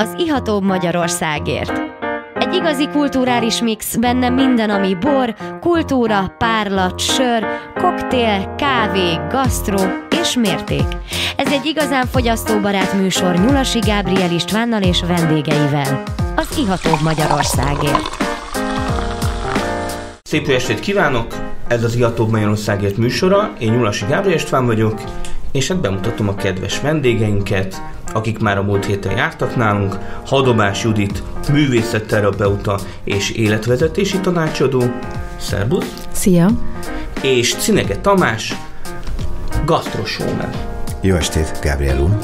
az Ihatóbb Magyarországért. Egy igazi kulturális mix, benne minden, ami bor, kultúra, párlat, sör, koktél, kávé, gasztró és mérték. Ez egy igazán fogyasztóbarát műsor Nyulasi Gábriel Istvánnal és vendégeivel. Az Ihatóbb Magyarországért. Szép jó estét kívánok! Ez az Ihatóbb Magyarországért műsora. Én Nyulasi Gábriel István vagyok, és hát bemutatom a kedves vendégeinket, akik már a múlt héten jártak nálunk, Hadobás Judit, művészetterapeuta és életvezetési tanácsadó, szerbusz, Szia! és Cinege Tamás, gasztrosómen. Jó estét, Gabriel úr.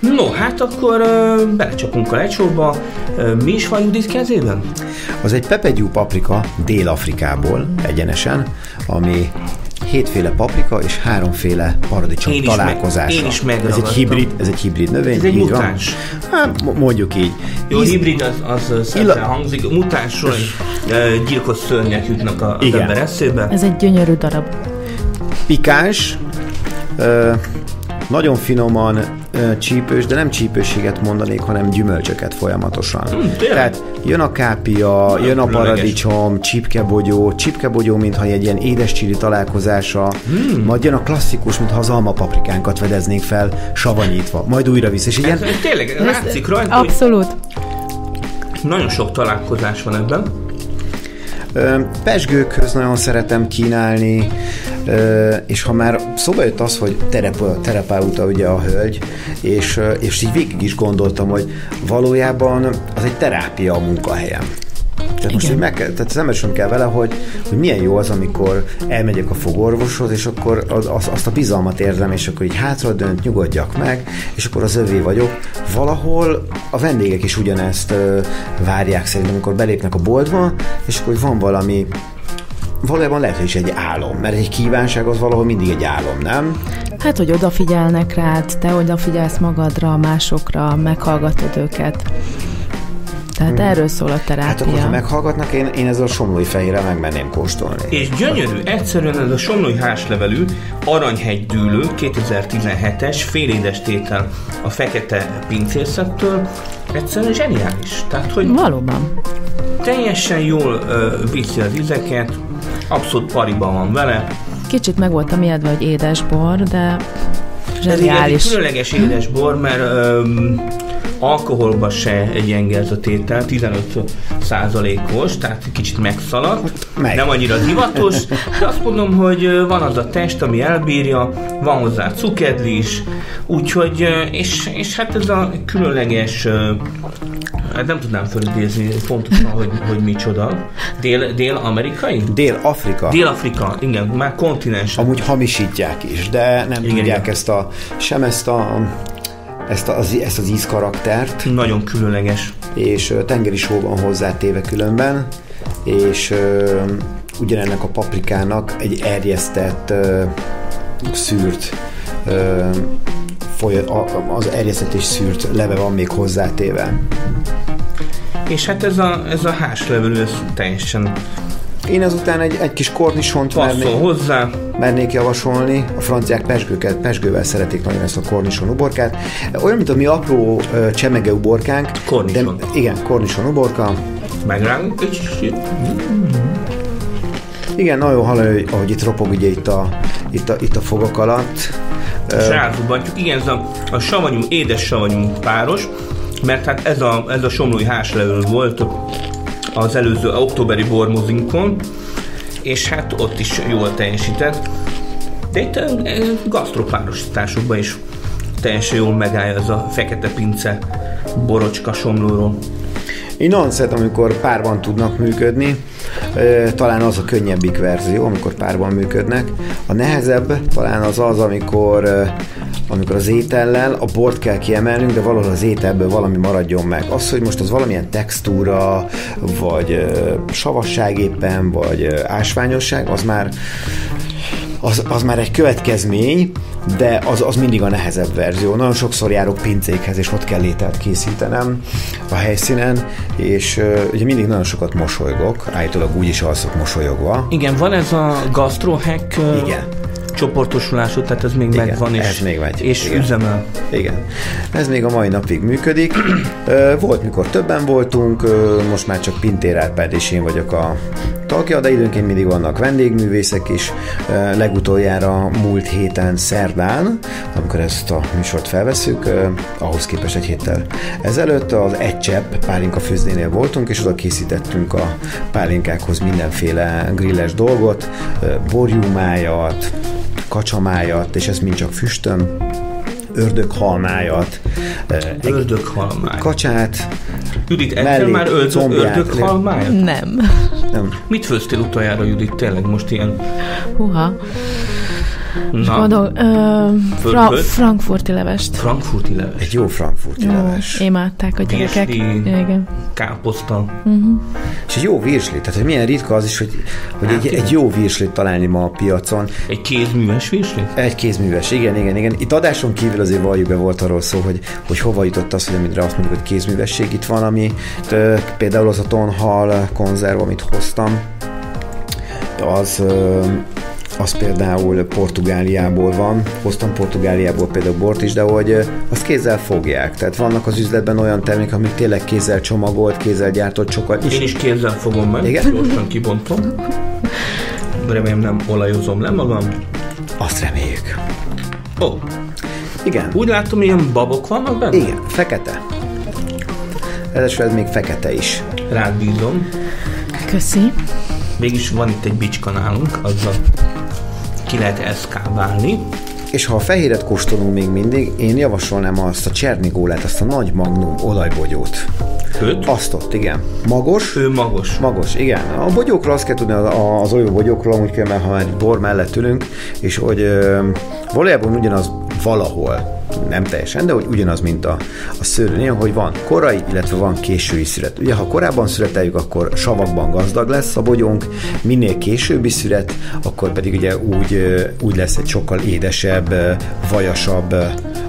No, hát akkor uh, belecsapunk a lecsóba. Uh, mi is van Judit kezében? Az egy pepegyú paprika Dél-Afrikából egyenesen, ami hétféle paprika és háromféle paradicsom Én is találkozása. meg- én is ez egy megragadtam. hibrid, ez egy hibrid növény. Ez egy így mutáns. Van. Hát, mo- mondjuk így. Jó, Íz- hibrid az, az Illa- hangzik. Mutánsról gyilkos szörnyek jutnak a- az Igen. ember eszébe. Ez egy gyönyörű darab. pikáns, ö, nagyon finoman csípős, de nem csípőséget mondanék, hanem gyümölcsöket folyamatosan. Hmm? Tehát jön a kápia, jön a paradicsom, csipkebogyó, csipkebogyó, mintha egy ilyen édes csili találkozása, Hmm. majd jön a klasszikus, mintha az alma paprikánkat vedeznénk fel, savanyítva, majd újra visz, és ilyen Ez, tényleg látszik rajta, hogy Abszolút. nagyon sok találkozás van ebben. Pesgőkhöz nagyon szeretem kínálni, és ha már szóba jött az, hogy terapa, terapeuta ugye a hölgy, és, és így végig is gondoltam, hogy valójában az egy terápia a munkahelyem. Tehát most így meg kell, tehát szembesülni kell vele, hogy, hogy milyen jó az, amikor elmegyek a fogorvoshoz, és akkor az, az, azt a bizalmat érzem, és akkor így hátra dönt, nyugodjak meg, és akkor az övé vagyok. Valahol a vendégek is ugyanezt ö, várják szerintem, amikor belépnek a boltba, és akkor van valami valójában lehet, hogy is egy álom, mert egy kívánság az valahol mindig egy álom, nem? Hát, hogy odafigyelnek rád, te odafigyelsz magadra, másokra, meghallgatod őket. Tehát erről szól a terápia. Hát akkor, ha meghallgatnak, én, én ezzel a somlói fehérre megmenném kóstolni. És gyönyörű, egyszerűen ez a somlói házlevelű Aranyhegy dűlő 2017-es félédes tétel a fekete pincészettől egyszerűen zseniális. Tehát, hogy Valóban. teljesen jól ö, viszi az ízeket, abszolút pariban van vele. Kicsit meg voltam ijedve, hogy édesbor, de egy, ez egy zseniális. különleges édes bor, mert öm, alkoholba se egy gyenge ez a tétel, 15 százalékos, tehát kicsit megszaladt, Meg. nem annyira divatos, de azt mondom, hogy van az a test, ami elbírja, van hozzá cukedli is, úgyhogy, és, és hát ez a különleges Hát nem tudnám fölidézni pontosan, hogy, hogy micsoda. Dél, dél-amerikai? Dél-Afrika. Dél-Afrika, igen, már kontinens. Amúgy hamisítják is, de nem Igen, tudják igen. ezt a, sem ezt a ezt, a, az, ezt az ízkaraktert, Nagyon különleges. és tengeri só van hozzátéve különben, és ö, ugyanennek a paprikának egy erjesztett ö, szűrt ö, foly, az erjesztett és szűrt leve van még hozzátéve. És hát ez a, ez a házlevelő, ez teljesen Én ezután egy, egy kis kornisont mernék, hozzá. mernék javasolni. A franciák pesgőket, pesgővel szeretik nagyon ezt a kornison uborkát. Olyan, mint a mi apró csemege uborkánk. Kornison. De, igen, kornison uborka. Egy kicsit. Igen, nagyon hallani, hogy- ahogy itt ropog ugye itt a, itt a, itt a fogak alatt. És rázubantjuk. Igen, ez a, a savanyú, édes savanyú páros, mert hát ez a, ez a somlói házlevelő volt az előző októberi bormozinkon, és hát ott is jól teljesített. De itt gasztropárosításokban is teljesen jól megállja ez a fekete pince borocska somlóról. Én nagyon szeretem, amikor párban tudnak működni. Talán az a könnyebbik verzió, amikor párban működnek. A nehezebb talán az az, amikor, amikor az étellel a bort kell kiemelnünk, de valahol az ételből valami maradjon meg. Az, hogy most az valamilyen textúra, vagy savasság éppen, vagy ásványosság, az már az, az már egy következmény, de az, az mindig a nehezebb verzió. Nagyon sokszor járok pincékhez, és ott kell ételt készítenem a helyszínen, és uh, ugye mindig nagyon sokat mosolygok, állítólag úgy is alszok mosolyogva. Igen, van ez a gastrohack ö, Igen. csoportosulású, tehát ez még Igen, megvan, és, ez még megy. és Igen. üzemel. Igen. Ez még a mai napig működik. Volt, mikor többen voltunk, most már csak Pintér Árpád és én vagyok a tagja, de időnként mindig vannak vendégművészek is. Legutoljára múlt héten szerdán, amikor ezt a műsort felveszünk, ahhoz képest egy héttel ezelőtt az Egy Csepp pálinka főzdénél voltunk, és oda készítettünk a pálinkákhoz mindenféle grilles dolgot, borjúmájat, kacsamájat, és ez mind csak füstön, ördöghalmájat, ö, egy Ördöghalmány. kacsát, Judit, ettél már combját. ördöghalmányt? Nem. nem, Mit főztél utoljára, Judit? Tényleg most ilyen... Huha. Na, Gondol, ö, fra- frankfurti levest. frankfurti leves. egy jó frankfurti Jó, leves. imádták a gyerekek. Virsli. Igen. Káposzta. És egy jó virsli, tehát hogy milyen ritka az is, hogy, hogy Hát egy, igen. egy jó virslit találni ma a piacon. Egy kézműves virsli? Egy kézműves, igen, igen, igen. Itt adáson kívül azért valljuk be volt arról szó, hogy, hogy hova jutott az, hogy amire azt mondjuk, hogy kézművesség itt van, ami ö, például az a tonhal konzerv, amit hoztam, az, az például Portugáliából van. Hoztam Portugáliából például bort is, de hogy azt kézzel fogják. Tehát vannak az üzletben olyan termékek, amik tényleg kézzel csomagolt, kézzel gyártott sokat. Én is kézzel fogom meg, Igen? gyorsan kibontom. Remélem nem olajozom le magam. Azt reméljük. Ó, Igen. úgy látom, ilyen babok vannak benne? Igen, fekete. Ráadásul ez még fekete is. Rád bízom. Köszi. Mégis van itt egy bicska nálunk, azzal ki lehet eszkábálni. És ha a fehéret kóstolunk még mindig, én javasolnám azt a Csernigólát, azt a nagy magnum olajbogyót. Őt? Azt ott, igen. Magos, Ő magos. Magos, igen. A bogyókról azt kell tudni, az, olyan bogyókról, úgy kell, mert ha egy bor mellett ülünk, és hogy ö, valójában ugyanaz valahol, nem teljesen, de hogy ugyanaz, mint a, a szőlőnél, hogy van korai, illetve van késői szület. Ugye, ha korábban születeljük, akkor savakban gazdag lesz a bogyónk, minél későbbi szület, akkor pedig ugye úgy, úgy lesz egy sokkal édesebb, vajasabb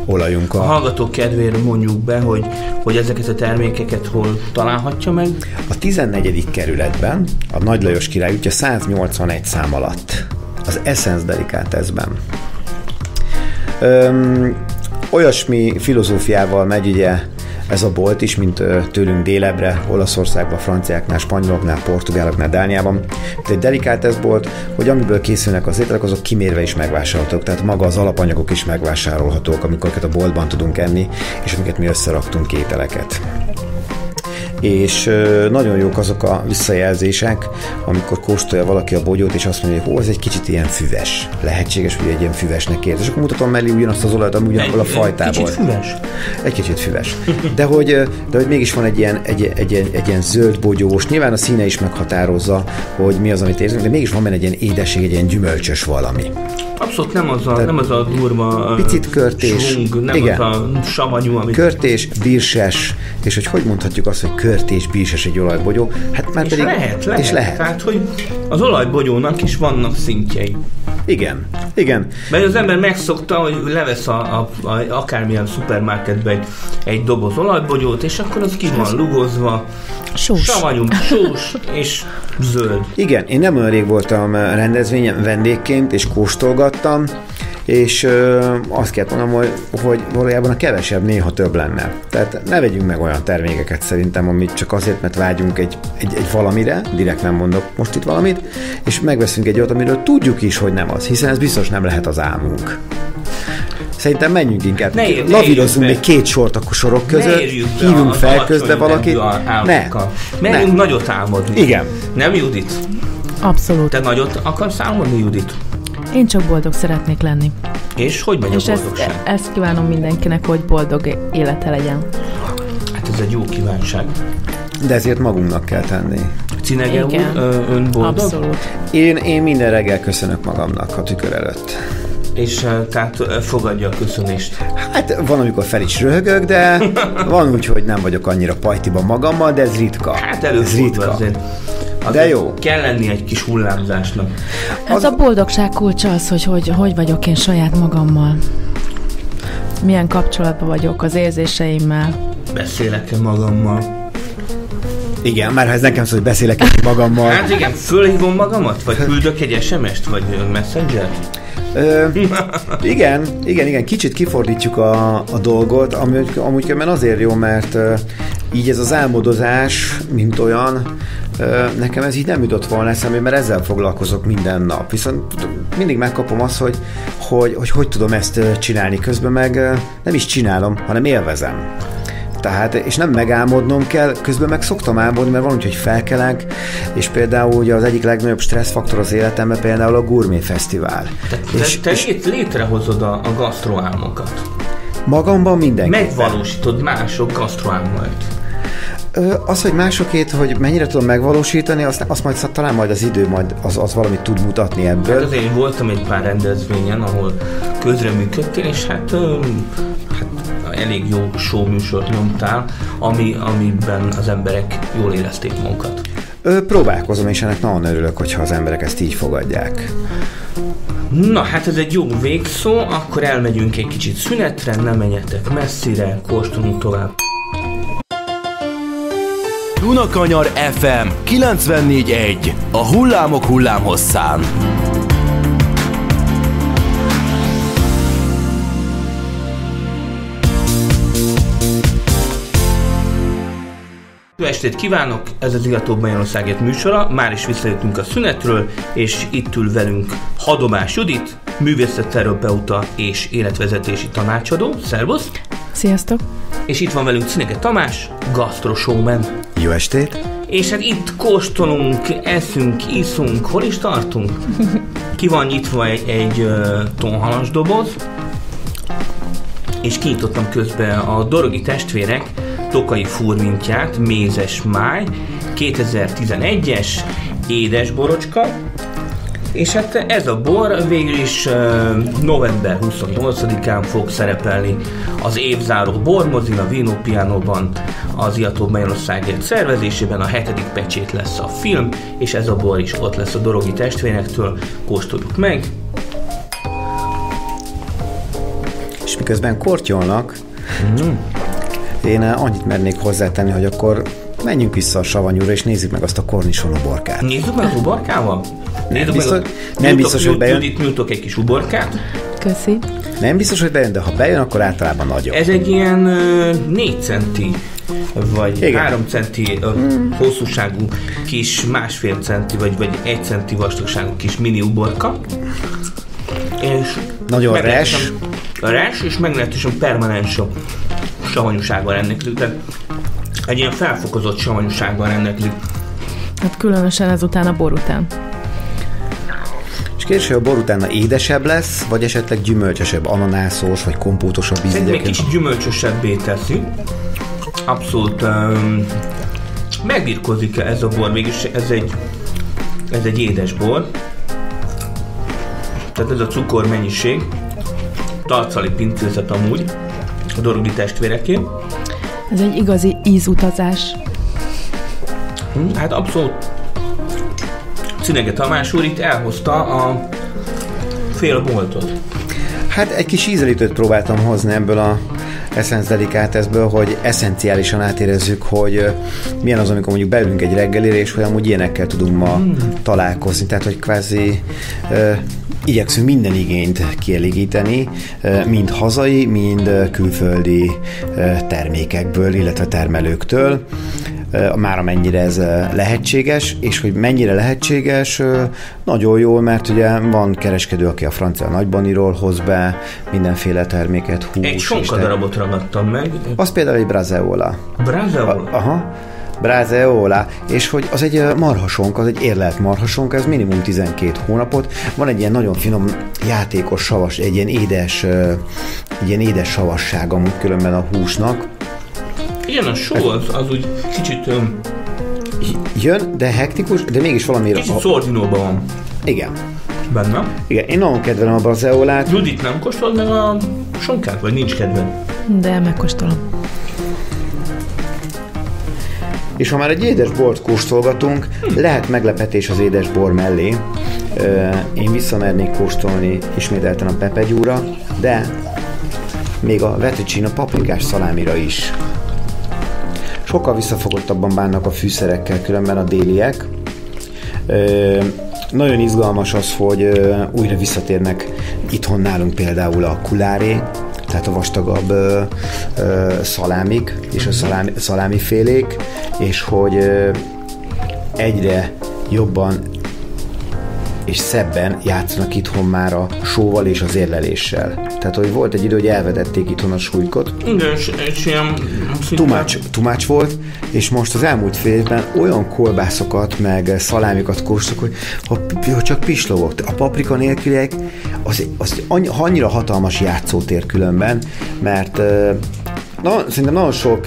olajunk. A hallgatók kedvére mondjuk be, hogy, hogy ezeket a termékeket hol találhatja meg. a 14. kerületben, a Nagy Lajos király útja 181 szám alatt, az Essence Delicatesben. Öm, olyasmi filozófiával megy ugye ez a bolt is, mint tőlünk délebre, Olaszországban, franciáknál, spanyoloknál, portugáloknál, Dániában. Mint egy delikátes bolt, hogy amiből készülnek az ételek, azok kimérve is megvásárolhatók, tehát maga az alapanyagok is megvásárolhatók, amikor a boltban tudunk enni, és amiket mi összeraktunk ételeket és nagyon jók azok a visszajelzések, amikor kóstolja valaki a bogyót, és azt mondja, hogy hó, ez egy kicsit ilyen füves. Lehetséges, hogy egy ilyen füvesnek érz. És akkor mutatom mellé ugyanazt az olajat, ami ugyanabból a fajtából. Kicsit füves. Egy kicsit füves. De hogy, de hogy mégis van egy ilyen, egy, egy, egy, egy ilyen zöld bogyós, nyilván a színe is meghatározza, hogy mi az, amit érzünk, de mégis van benne egy ilyen édesség, egy ilyen gyümölcsös valami. Abszolút nem az a, nem az a durva Picit körtés. svung, nem Igen. az a savanyú, amit Körtés, bírses, és hogy hogy mondhatjuk azt, hogy körtés, bírses egy olajbogyó? Hát már és pedig... lehet, lehet. És lehet. Tehát, hogy az olajbogyónak is vannak szintjei. Igen, igen. Mert az ember megszokta, hogy levesz a, a, a akármilyen szupermarketbe egy, egy doboz olajbogyót, és akkor az ki van lugozva, Sós. savanyú, sós és zöld. Igen, én nem olyan rég voltam rendezvényen vendégként, és kóstolgattam, és ö, azt kell mondanom, hogy, hogy valójában a kevesebb néha több lenne. Tehát ne vegyünk meg olyan termékeket szerintem, amit csak azért, mert vágyunk egy, egy, egy valamire, direkt nem mondok most itt valamit, és megveszünk egy olyat, amiről tudjuk is, hogy nem az, hiszen ez biztos nem lehet az álmunk. Szerintem menjünk inkább. Ne ér- ne Lavírozzunk még két sort a sorok között, ne az fel közbe valakit. Ne. Merjünk ne. nagyot álmodni. Igen. Nem, Judit? Abszolút. Te nagyot akarsz álmodni, Judit? Én csak boldog szeretnék lenni. És hogy megy És a ezt, boldogság? ezt kívánom mindenkinek, hogy boldog élete legyen. Hát ez egy jó kívánság. De ezért magunknak kell tenni. Cinege úr, ön boldog? Abszolút. Én, én minden reggel köszönök magamnak a tükör előtt. És tehát fogadja a köszönést. Hát van, amikor fel is röhögök, de van úgy, hogy nem vagyok annyira pajtiban magammal, de ez ritka. Hát ez előfordul ritka. azért. De jó. Kell lenni egy kis hullámzásnak. Hát a boldogság kulcsa az, hogy, hogy hogy vagyok én saját magammal. Milyen kapcsolatban vagyok az érzéseimmel. Beszélek-e magammal? Igen, már ha ez nekem szól, hogy beszélek egy magammal. Hát igen, fölhívom magamat? Vagy küldök egy SMS-t? Vagy messenger Ö, igen, igen, igen, kicsit kifordítjuk a, a dolgot, ami amúgy különben azért jó, mert így ez az álmodozás, mint olyan, nekem ez így nem jutott volna eszembe, mert ezzel foglalkozok minden nap. Viszont mindig megkapom azt, hogy hogy, hogy, hogy tudom ezt csinálni közben, meg nem is csinálom, hanem élvezem. Tehát, és nem megálmodnom kell, közben meg szoktam álmodni, mert van úgy, hogy felkelek, és például ugye az egyik legnagyobb stresszfaktor az életemben például a Gourmet Fesztivál. Te, és, te és lét- létrehozod a, a gasztroálmokat. magamban mindenki. Megvalósítod mások gasztroálmait. Az, hogy másokét, hogy mennyire tudom megvalósítani, azt, azt majd talán majd az idő majd az, az valamit tud mutatni Hát ebből. azért én voltam egy pár rendezvényen, ahol közreműködtél, és hát, hát elég jó show műsort nyomtál, ami, amiben az emberek jól érezték magukat. Ö, próbálkozom, és ennek nagyon örülök, hogyha az emberek ezt így fogadják. Na, hát ez egy jó végszó, akkor elmegyünk egy kicsit szünetre, nem menjetek messzire, kóstolunk tovább. Dunakanyar FM 94.1 A hullámok hullámhosszán. Jó estét kívánok, ez az Igatóbb Magyarországért műsora, már is visszajöttünk a szünetről, és itt ül velünk Hadomás Judit, művészetterapeuta és életvezetési tanácsadó, szervusz! Sziasztok! És itt van velünk Cinege Tamás, gasztroshowman. Jó estét! És hát itt kóstolunk, eszünk, iszunk, hol is tartunk? Ki van nyitva egy, egy uh, tonhalas doboz, és kinyitottam közben a Dorogi testvérek tokai furmintját, mézes máj, 2011-es, édes borocska, és hát ez a bor végül is november 28-án fog szerepelni az évzáró bormozin, a Vino Pianoban, az Iató Magyarországért szervezésében, a hetedik pecsét lesz a film, és ez a bor is ott lesz a Dorogi testvérektől, kóstoljuk meg. És miközben kortyolnak, én eh, annyit mernék hozzátenni, hogy akkor menjünk vissza a savanyúra, és nézzük meg azt a kornison uborkát. Nézzük meg az uborkával? Nézzük biztos- a- nem biztos, hogy bejön. Judit, nyújtok egy kis uborkát. Köszi. Nem biztos, hogy bejön, de ha bejön, akkor általában nagyon. Ez egy ilyen ö, 4 centi vagy Igen. 3 centi ö, hosszúságú kis másfél centi vagy, vagy 1 centi vastagságú kis mini uborka. És Nagyon meglehetősen- Res, és meglehetősen permanens a savanyúsággal rendelkezik. Tehát egy ilyen felfokozott savanyúsággal rendelkezik. Hát különösen ezután a bor után. És kérdés, hogy a bor utána édesebb lesz, vagy esetleg gyümölcsösebb, ananászos, vagy kompótosabb íz Szerintem egy kicsit gyümölcsösebbé teszi. Abszolút um, megbirkózik ez a bor, mégis ez egy, ez egy édes bor. Tehát ez a cukor mennyiség. Tarcali pincézet amúgy, a Dorogi testvéreké. Ez egy igazi ízutazás. Hm, Hát abszolút Cinege Tamás úr itt elhozta a fél boltot. Hát egy kis ízelítőt próbáltam hozni ebből a Essence Delicatesből, hogy eszenciálisan átérezzük, hogy milyen az, amikor mondjuk beülünk egy reggelire, és hogy amúgy ilyenekkel tudunk ma Hmm. találkozni. Tehát, hogy kvázi ö, igyekszünk minden igényt kielégíteni, mind hazai, mind külföldi termékekből, illetve termelőktől már amennyire ez ö, lehetséges, és hogy mennyire lehetséges, ö, nagyon jól, mert ugye van kereskedő, aki a francia nagybaniról hoz be mindenféle terméket, hús. Egy sonka darabot ragadtam meg. Az például egy brazeola. Brazeola. Aha. Brazeola, és hogy az egy marhasonka, az egy érlelt marhasonka, ez minimum 12 hónapot. Van egy ilyen nagyon finom, játékos savas, egy ilyen édes, egy ilyen édes savasság amúgy különben a húsnak. Igen, a só az, az úgy kicsit, öm, Jön, de hektikus, de mégis valamiért... kicsit szordinóban van Igen. benne. Igen, én nagyon kedvelem a brazeolát. Judit nem kóstolod meg a sonkát, vagy nincs kedved? De megkóstolom. És ha már egy édes bort kóstolgatunk, lehet meglepetés az édes bor mellé. Ö, Én visszamernék kóstolni ismételten a pepegyúra, de még a vetuccino paprikás szalámira is. Sokkal visszafogottabban bánnak a fűszerekkel, különben a déliek. Ö, nagyon izgalmas az, hogy ö, újra visszatérnek itthon nálunk például a kuláré, tehát a vastagabb ö, ö, szalámik és a szalámi, szalámi félék, és hogy ö, egyre jobban és szebben játszanak itthon már a sóval és az érleléssel. Tehát, hogy volt egy idő, hogy elvedették itthon a súlykot. Igen, és, ilyen... Tumács, tumács volt, és most az elmúlt fél évben olyan kolbászokat, meg szalámikat kóstolok, hogy ha, ha csak pislogok. A paprika nélküliek, az, az annyi- annyira hatalmas játszótér különben, mert na, szerintem nagyon sok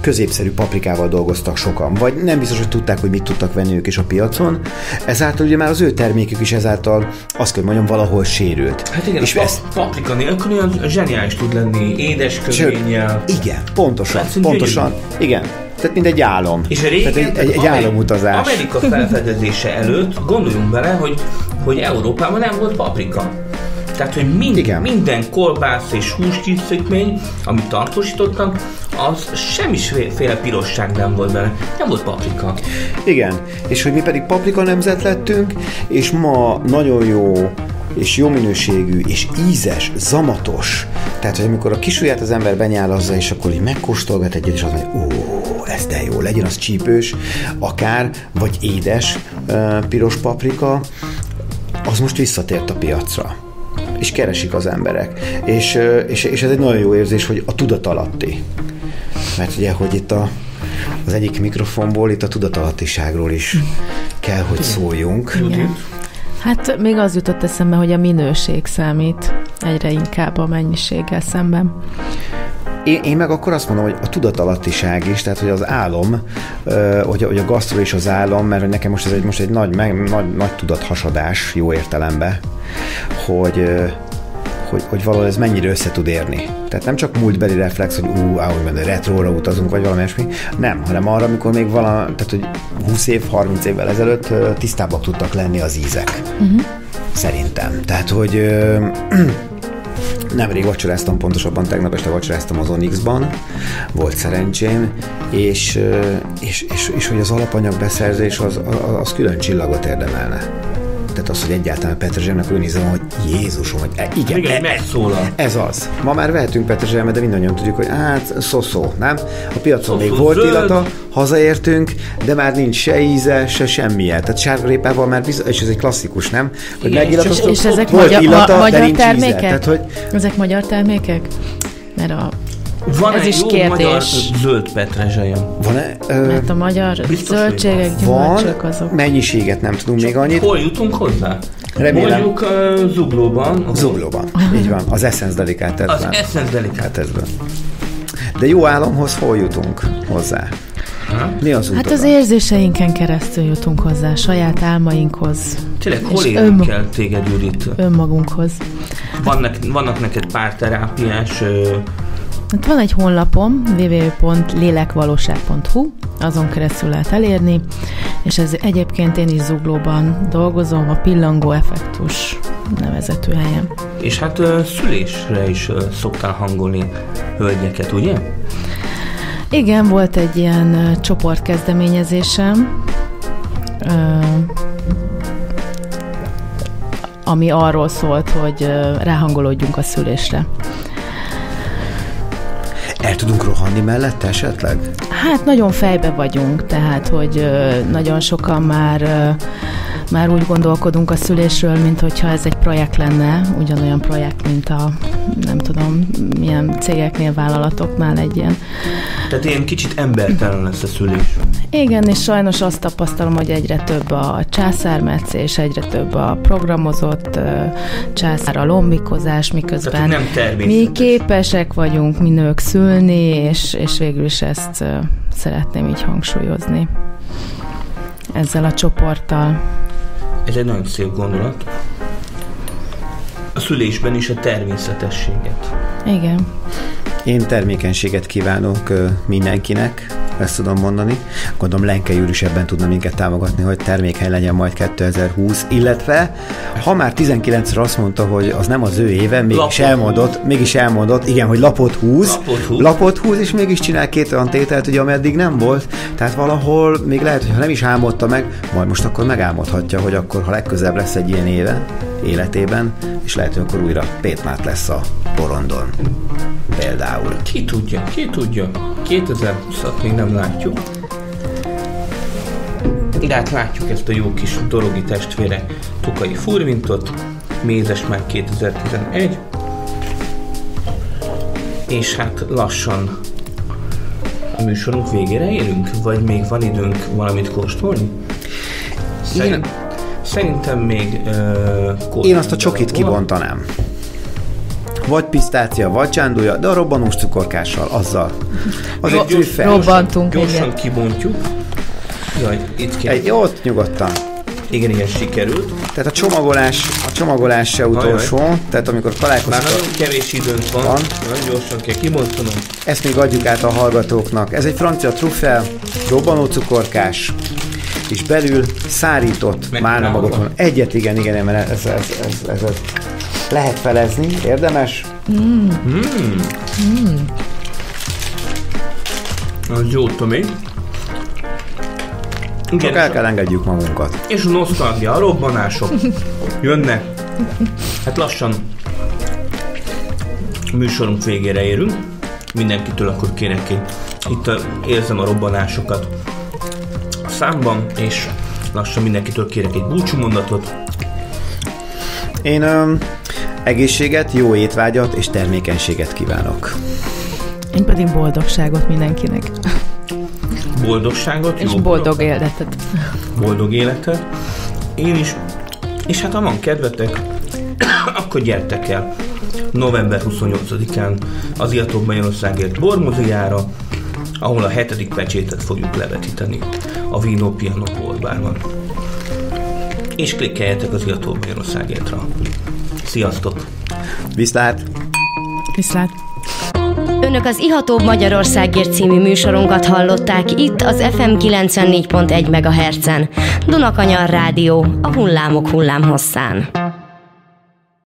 középszerű paprikával dolgoztak sokan, vagy nem biztos, hogy tudták, hogy mit tudtak venni ők is a piacon. Ezáltal ugye már az ő termékük is ezáltal azt kell mondjam, valahol sérült. Hát igen, és a ezt, pa- paprika nélkül olyan zseniális tud lenni, édes Sőt, köménnyel. igen, pontosan, hogy pontosan, igen. Tehát mint egy álom. És régen, Tehát egy, egy, egy álomutazás. Amerika felfedezése előtt gondoljunk bele, hogy, hogy Európában nem volt paprika. Tehát, hogy mind, Igen. minden kolbász és húskészítmény, amit tartósítottak, az semmiféle pirosság nem volt benne. Nem volt paprika. Igen, és hogy mi pedig paprika nemzet lettünk, és ma nagyon jó és jó minőségű, és ízes, zamatos. Tehát, hogy amikor a kisujját az ember benyálazza, és akkor így megkóstolgat egyet, és azt mondja, ó, ez de jó, legyen az csípős, akár, vagy édes piros paprika, az most visszatért a piacra és keresik az emberek. És, és, és ez egy nagyon jó érzés, hogy a tudatalatti. Mert ugye, hogy itt a, az egyik mikrofonból, itt a tudatalattiságról is kell, hogy szóljunk. Hát még az jutott eszembe, hogy a minőség számít egyre inkább a mennyiséggel szemben. Én, én meg akkor azt mondom, hogy a tudatalattiság is, tehát hogy az álom, hogy, a- hogy a gasztro és az álom, mert hogy nekem most ez egy, most egy nagy, meg, nagy, nagy tudathasadás, jó értelemben, hogy, hogy, hogy valahol ez mennyire össze tud érni. Tehát nem csak múltbeli reflex, hogy ú, ahogy mondja, retróra utazunk, vagy valami ilyesmi, nem, hanem arra, amikor még vala, tehát hogy 20 év, 30 évvel ezelőtt tisztábbak tudtak lenni az ízek. Uh-huh. Szerintem. Tehát, hogy ö, Nemrég vacsoráztam, pontosabban tegnap este vacsoráztam az Onyx-ban, volt szerencsém, és, és, és, és hogy az alapanyag beszerzés az, az, az külön csillagot érdemelne. Tehát az, hogy egyáltalán petrezselyemnek úgy nézem, hogy Jézusom, hogy e, igen, Igen, e, egy megszólal. ez az. Ma már vehetünk petrezselymet, de mindannyian tudjuk, hogy hát szó-szó, nem? A piacon még volt zöld. illata, hazaértünk, de már nincs se íze, se semmilyen. Tehát sárgarépával már bizony, és ez egy klasszikus, nem? Hogy Igen, megillatott, És ezek volt magyar, illata, ma, de magyar nincs íze. termékek? Tehát, hogy Ezek magyar termékek? Mert a, Van Ez is jó kérdés. magyar zöld petrezselyem. van-e? Ö, mert a magyar Biztos, zöldségek, van, gyümölcsök azok. mennyiséget nem tudunk még annyit. Hol jutunk hozzá? Remélem. Mondjuk uh, Zuglóban. ahol- Zuglóban. Így van. Az Essence Az Delicatessen. Essence Delicate. Hát. De jó álomhoz hol jutunk hozzá? Mi az Hát út az érzéseinken keresztül jutunk hozzá, saját álmainkhoz, Tényleg, hol És érünk ön- el téged, Judit? önmagunkhoz. Vannak, vannak neked párterápiás ö, Hát van egy honlapom, www.lélekvalóság.hu, azon keresztül lehet elérni, és ez egyébként én is zuglóban dolgozom, a Pillangó Effektus nevezetű helyen. És hát szülésre is szoktál hangolni hölgyeket, ugye? Igen, volt egy ilyen csoportkezdeményezésem, ami arról szólt, hogy ráhangolódjunk a szülésre. El tudunk rohanni mellette esetleg? Hát nagyon fejbe vagyunk, tehát hogy nagyon sokan már már úgy gondolkodunk a szülésről, mint hogyha ez egy projekt lenne, ugyanolyan projekt, mint a nem tudom, milyen cégeknél, vállalatoknál egy ilyen. Tehát ilyen kicsit embertelen lesz a szülés. Igen, és sajnos azt tapasztalom, hogy egyre több a császármetszés, egyre több a programozott császár a lombikozás, miközben nem mi képesek vagyunk, mi nők szülni, és, és végül is ezt szeretném így hangsúlyozni ezzel a csoporttal. Ez egy nagyon szép gondolat. A szülésben is a természetességet. Igen. Én termékenységet kívánok mindenkinek, ezt tudom mondani. Gondolom Lenke Júr is ebben tudna minket támogatni, hogy termékeny legyen majd 2020, illetve ha már 19-re azt mondta, hogy az nem az ő éve, mégis Lapot elmondott, mégis elmondott, igen, hogy lapot húz, Lapot húz. lapot húz, és mégis csinál két olyan tételt, ugye, ami eddig nem volt. Tehát valahol még lehet, hogy ha nem is álmodta meg, majd most akkor megálmodhatja, hogy akkor, ha legközelebb lesz egy ilyen éve, életében, és lehet, hogy akkor újra Pétmát lesz a porondon. Például. Ki tudja, ki tudja. 2020-at még nem látjuk. De hát látjuk ezt a jó kis dorogi testvére Tukai Furvintot, Mézes már 2011, és hát lassan a műsorunk végére érünk? Vagy még van időnk valamit kóstolni? Szerint, Szerintem még uh, Én azt a csokit kibontanám. Vagy pisztácia, vagy csándúja, de a robbanós cukorkással, azzal. Az egy gyors, Robbantunk, gyorsan, gyorsan kibontjuk. Jaj, itt kell. Egy, ott nyugodtan. Igen, igen, sikerült. Tehát a csomagolás, a csomagolás se utolsó, Ajaj. tehát amikor találkozunk... Már nagyon kevés időnk van, van. nagyon gyorsan kell kimondanom. Ezt még adjuk át a hallgatóknak. Ez egy francia truffel, robbanó cukorkás, és belül szárított málna magokon. Egyet, igen, igen, mert ez, ez, ez, ez, ez lehet felezni, érdemes. Mm. Mm. Mm. Az jó, Tomi. Igen, Csak el kell engedjük magunkat. És a nosztalgia, a robbanások jönnek. Hát lassan a műsorunk végére érünk. Mindenkitől akkor kérek én. Itt érzem a robbanásokat a számban, és lassan mindenkitől kérek egy búcsúmondatot. Én um, egészséget, jó étvágyat és termékenységet kívánok. Én pedig boldogságot mindenkinek boldogságot, és jó boldog életet. Boldog életet. Én is. És hát ha van kedvetek, akkor gyertek el november 28-án az Iatók Magyarországért bormoziára, ahol a hetedik pecsétet fogjuk levetíteni a Vino Piano Borbárban. És klikkeljetek az Iatók Magyarországértra. Sziasztok! Viszlát! Viszlát! Önök az Ihatóbb Magyarországért című műsorunkat hallották itt az FM 94.1 MHz-en. Dunakanyar Rádió, a hullámok hullámhosszán.